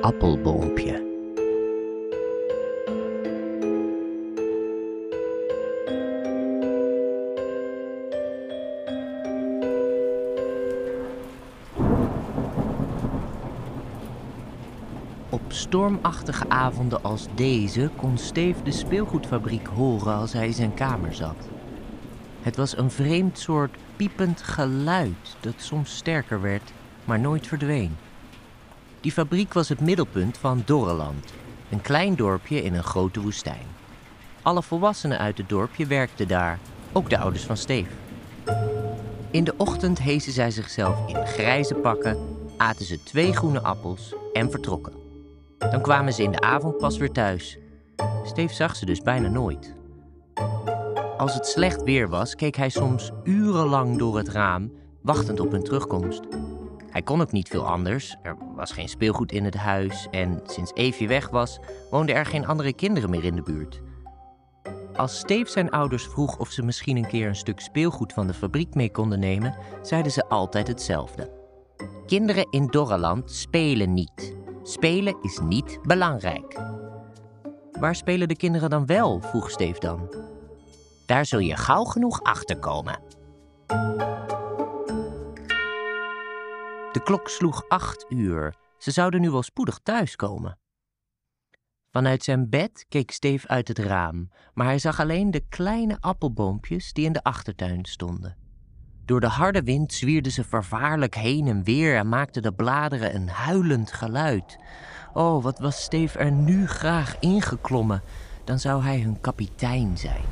appelboompje. Op stormachtige avonden als deze kon Steve de speelgoedfabriek horen als hij in zijn kamer zat. Het was een vreemd soort piepend geluid dat soms sterker werd, maar nooit verdween. Die fabriek was het middelpunt van Dorreland, een klein dorpje in een grote woestijn. Alle volwassenen uit het dorpje werkten daar, ook de ouders van Steve. In de ochtend hezen zij zichzelf in grijze pakken, aten ze twee groene appels en vertrokken. Dan kwamen ze in de avond pas weer thuis. Steve zag ze dus bijna nooit. Als het slecht weer was, keek hij soms urenlang door het raam, wachtend op hun terugkomst. Hij kon ook niet veel anders. Er was geen speelgoed in het huis en sinds Evie weg was, woonden er geen andere kinderen meer in de buurt. Als Steve zijn ouders vroeg of ze misschien een keer een stuk speelgoed van de fabriek mee konden nemen, zeiden ze altijd hetzelfde. Kinderen in Dorreland spelen niet. Spelen is niet belangrijk. Waar spelen de kinderen dan wel? vroeg Steve dan. Daar zul je gauw genoeg achter komen. De klok sloeg acht uur. Ze zouden nu wel spoedig thuiskomen. Vanuit zijn bed keek Steve uit het raam, maar hij zag alleen de kleine appelboompjes die in de achtertuin stonden. Door de harde wind zwierden ze vervaarlijk heen en weer en maakten de bladeren een huilend geluid. Oh, wat was Steve er nu graag ingeklommen, dan zou hij hun kapitein zijn.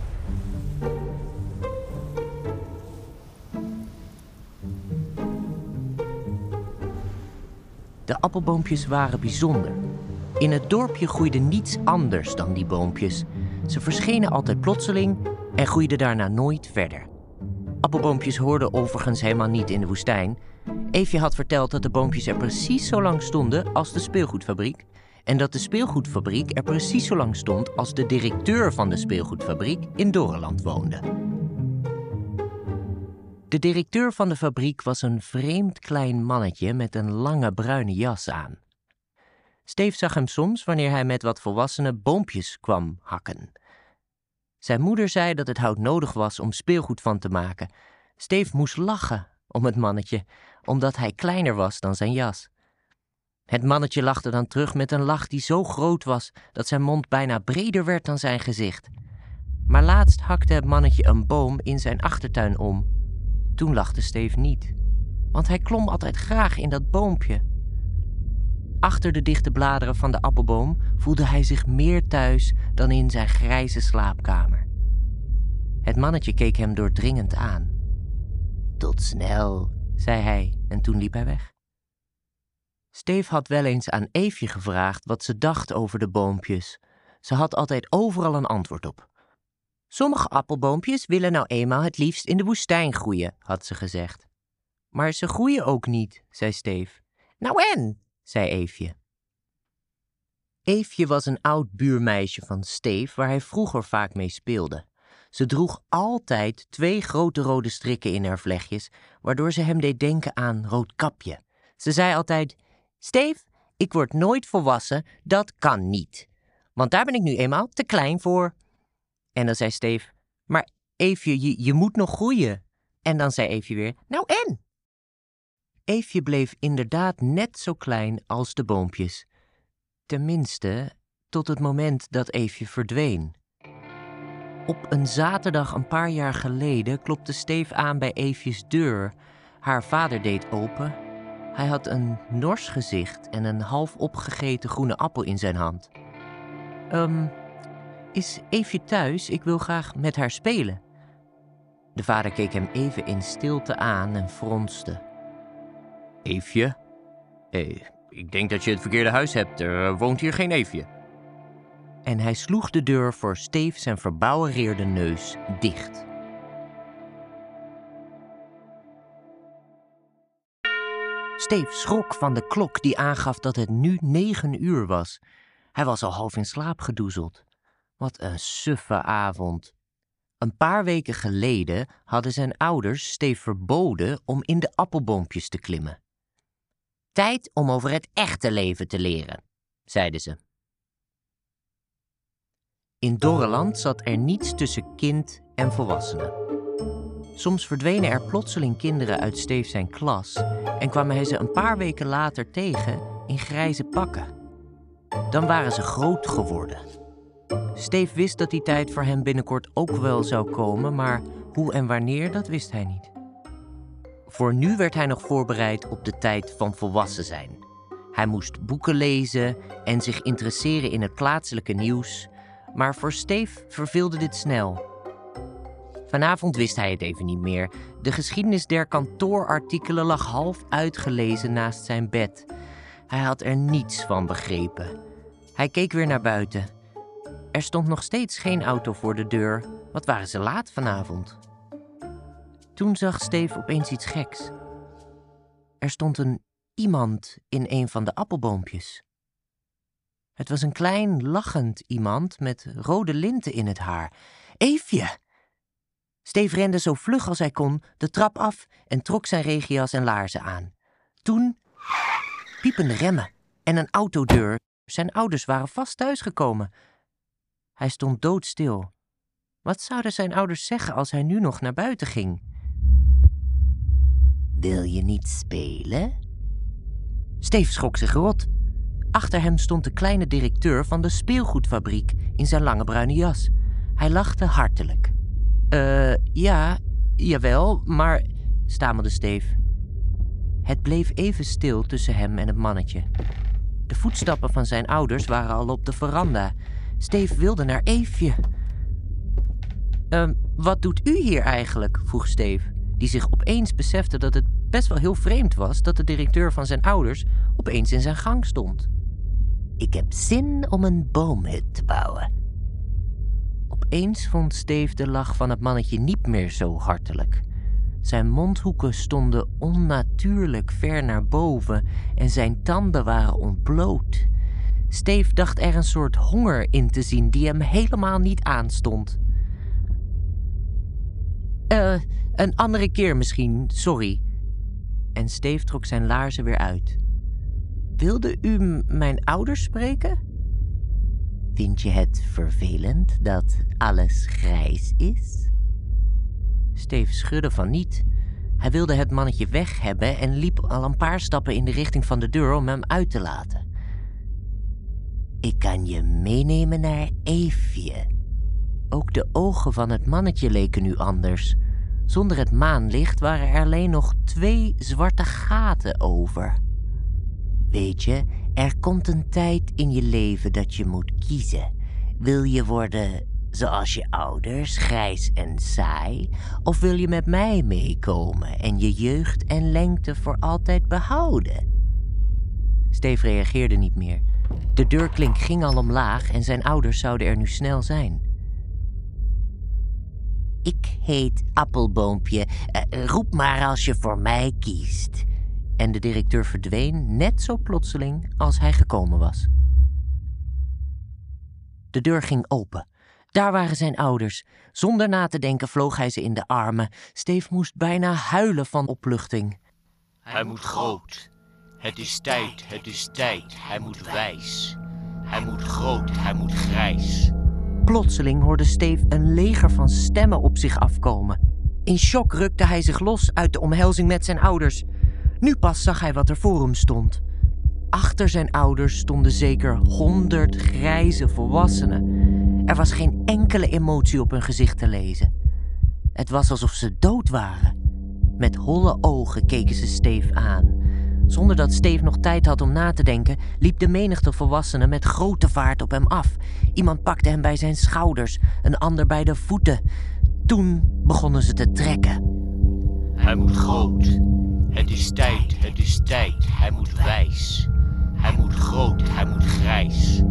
De appelboompjes waren bijzonder. In het dorpje groeide niets anders dan die boompjes. Ze verschenen altijd plotseling en groeiden daarna nooit verder. Appelboompjes hoorden overigens helemaal niet in de woestijn. Eefje had verteld dat de boompjes er precies zo lang stonden als de speelgoedfabriek. En dat de speelgoedfabriek er precies zo lang stond als de directeur van de speelgoedfabriek in Doreland woonde. De directeur van de fabriek was een vreemd klein mannetje met een lange bruine jas aan. Steve zag hem soms wanneer hij met wat volwassenen boompjes kwam hakken. Zijn moeder zei dat het hout nodig was om speelgoed van te maken. Steve moest lachen om het mannetje, omdat hij kleiner was dan zijn jas. Het mannetje lachte dan terug met een lach die zo groot was dat zijn mond bijna breder werd dan zijn gezicht. Maar laatst hakte het mannetje een boom in zijn achtertuin om. Toen lachte Steve niet, want hij klom altijd graag in dat boompje. Achter de dichte bladeren van de appelboom voelde hij zich meer thuis dan in zijn grijze slaapkamer. Het mannetje keek hem doordringend aan. Tot snel, zei hij en toen liep hij weg. Steve had wel eens aan Eefje gevraagd wat ze dacht over de boompjes. Ze had altijd overal een antwoord op. Sommige appelboompjes willen nou eenmaal het liefst in de woestijn groeien, had ze gezegd. Maar ze groeien ook niet, zei Steve. Nou en, zei Eefje. Eefje was een oud buurmeisje van Steve waar hij vroeger vaak mee speelde. Ze droeg altijd twee grote rode strikken in haar vlechtjes, waardoor ze hem deed denken aan Roodkapje. Ze zei altijd: Steve, ik word nooit volwassen, dat kan niet. Want daar ben ik nu eenmaal te klein voor. En dan zei Steve: Maar Eefje, je, je moet nog groeien. En dan zei Eefje weer: Nou en? Eefje bleef inderdaad net zo klein als de boompjes. Tenminste, tot het moment dat Eefje verdween. Op een zaterdag een paar jaar geleden klopte Steve aan bij Eefjes deur. Haar vader deed open. Hij had een nors gezicht en een half opgegeten groene appel in zijn hand. Um, is Eefje thuis? Ik wil graag met haar spelen. De vader keek hem even in stilte aan en fronste. Eefje? Hey, ik denk dat je het verkeerde huis hebt. Er woont hier geen Eefje. En hij sloeg de deur voor Steve zijn verbouwereerde neus dicht. Steve schrok van de klok die aangaf dat het nu negen uur was. Hij was al half in slaap gedoezeld. Wat een suffe avond. Een paar weken geleden hadden zijn ouders Steve verboden om in de appelboompjes te klimmen. Tijd om over het echte leven te leren, zeiden ze. In Dorreland zat er niets tussen kind en volwassene. Soms verdwenen er plotseling kinderen uit Steef zijn klas en kwamen hij ze een paar weken later tegen in grijze pakken. Dan waren ze groot geworden. Steef wist dat die tijd voor hem binnenkort ook wel zou komen, maar hoe en wanneer, dat wist hij niet. Voor nu werd hij nog voorbereid op de tijd van volwassen zijn. Hij moest boeken lezen en zich interesseren in het plaatselijke nieuws, maar voor Steef verveelde dit snel. Vanavond wist hij het even niet meer. De geschiedenis der kantoorartikelen lag half uitgelezen naast zijn bed. Hij had er niets van begrepen. Hij keek weer naar buiten. Er stond nog steeds geen auto voor de deur. Wat waren ze laat vanavond? Toen zag Steve opeens iets geks. Er stond een iemand in een van de appelboompjes. Het was een klein, lachend iemand met rode linten in het haar. Eefje! Steve rende zo vlug als hij kon de trap af en trok zijn regias en laarzen aan. Toen piepende remmen en een autodeur. Zijn ouders waren vast thuisgekomen. Hij stond doodstil. Wat zouden zijn ouders zeggen als hij nu nog naar buiten ging? Wil je niet spelen? Steve schrok zich rot. Achter hem stond de kleine directeur van de speelgoedfabriek in zijn lange bruine jas. Hij lachte hartelijk. Eh, ja, jawel, maar, stamelde Steve. Het bleef even stil tussen hem en het mannetje. De voetstappen van zijn ouders waren al op de veranda. Steve wilde naar Eefje. Uh, wat doet u hier eigenlijk? vroeg Steve, die zich opeens besefte dat het best wel heel vreemd was dat de directeur van zijn ouders opeens in zijn gang stond. Ik heb zin om een boomhut te bouwen. Opeens vond Steve de lach van het mannetje niet meer zo hartelijk. Zijn mondhoeken stonden onnatuurlijk ver naar boven en zijn tanden waren ontbloot. Steve dacht er een soort honger in te zien die hem helemaal niet aanstond. Eh, een andere keer misschien, sorry. En Steve trok zijn laarzen weer uit. Wilde u mijn ouders spreken? Vind je het vervelend dat alles grijs is? Steve schudde van niet. Hij wilde het mannetje weg hebben en liep al een paar stappen in de richting van de deur om hem uit te laten. Ik kan je meenemen naar Eefje. Ook de ogen van het mannetje leken nu anders. Zonder het maanlicht waren er alleen nog twee zwarte gaten over. Weet je, er komt een tijd in je leven dat je moet kiezen. Wil je worden zoals je ouders, grijs en saai? Of wil je met mij meekomen en je jeugd en lengte voor altijd behouden? Steve reageerde niet meer. De deurklink ging al omlaag en zijn ouders zouden er nu snel zijn. Ik heet Appelboompje. Uh, roep maar als je voor mij kiest. En de directeur verdween net zo plotseling als hij gekomen was. De deur ging open. Daar waren zijn ouders. Zonder na te denken vloog hij ze in de armen. Steve moest bijna huilen van opluchting. Hij moet groot. Het is tijd, het is tijd. Hij moet wijs. Hij moet groot, hij moet grijs. Plotseling hoorde Steve een leger van stemmen op zich afkomen. In shock rukte hij zich los uit de omhelzing met zijn ouders. Nu pas zag hij wat er voor hem stond. Achter zijn ouders stonden zeker honderd grijze volwassenen. Er was geen enkele emotie op hun gezicht te lezen. Het was alsof ze dood waren. Met holle ogen keken ze Steve aan. Zonder dat Steve nog tijd had om na te denken, liep de menigte volwassenen met grote vaart op hem af. Iemand pakte hem bij zijn schouders, een ander bij de voeten. Toen begonnen ze te trekken. Hij moet groot. Het is tijd, het is tijd. Hij moet wijs. Hij moet groot, hij moet grijs.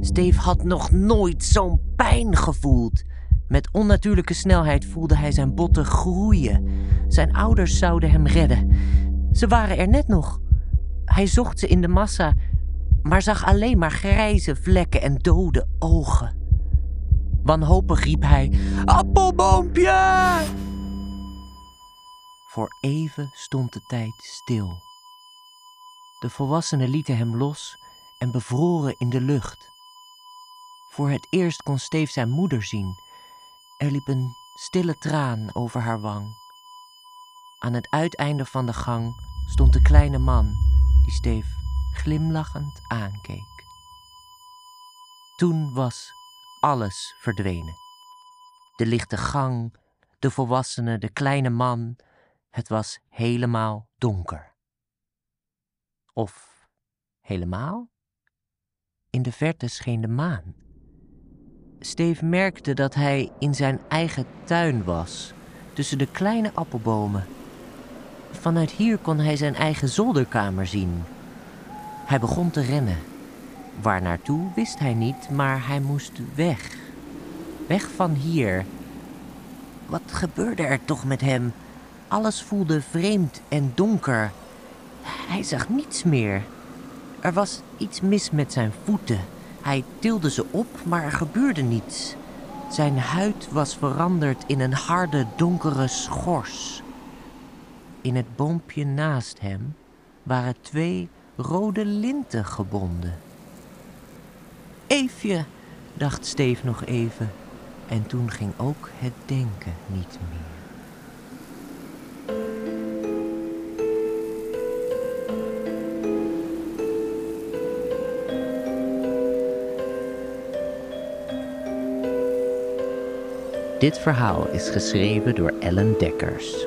Steve had nog nooit zo'n pijn gevoeld. Met onnatuurlijke snelheid voelde hij zijn botten groeien. Zijn ouders zouden hem redden. Ze waren er net nog. Hij zocht ze in de massa, maar zag alleen maar grijze vlekken en dode ogen. Wanhopig riep hij: Appelboompje! Voor even stond de tijd stil. De volwassenen lieten hem los en bevroren in de lucht. Voor het eerst kon Steef zijn moeder zien. Er liep een stille traan over haar wang. Aan het uiteinde van de gang stond de kleine man die Steef glimlachend aankeek. Toen was alles verdwenen. De lichte gang, de volwassene, de kleine man. Het was helemaal donker. Of helemaal? In de verte scheen de maan. Steve merkte dat hij in zijn eigen tuin was, tussen de kleine appelbomen. Vanuit hier kon hij zijn eigen zolderkamer zien. Hij begon te rennen. Waar naartoe wist hij niet, maar hij moest weg. Weg van hier. Wat gebeurde er toch met hem? Alles voelde vreemd en donker. Hij zag niets meer. Er was iets mis met zijn voeten. Hij tilde ze op, maar er gebeurde niets. Zijn huid was veranderd in een harde, donkere schors. In het boompje naast hem waren twee rode linten gebonden. Eefje, dacht Steef nog even. En toen ging ook het denken niet meer. Dit verhaal is geschreven door Ellen Dekkers.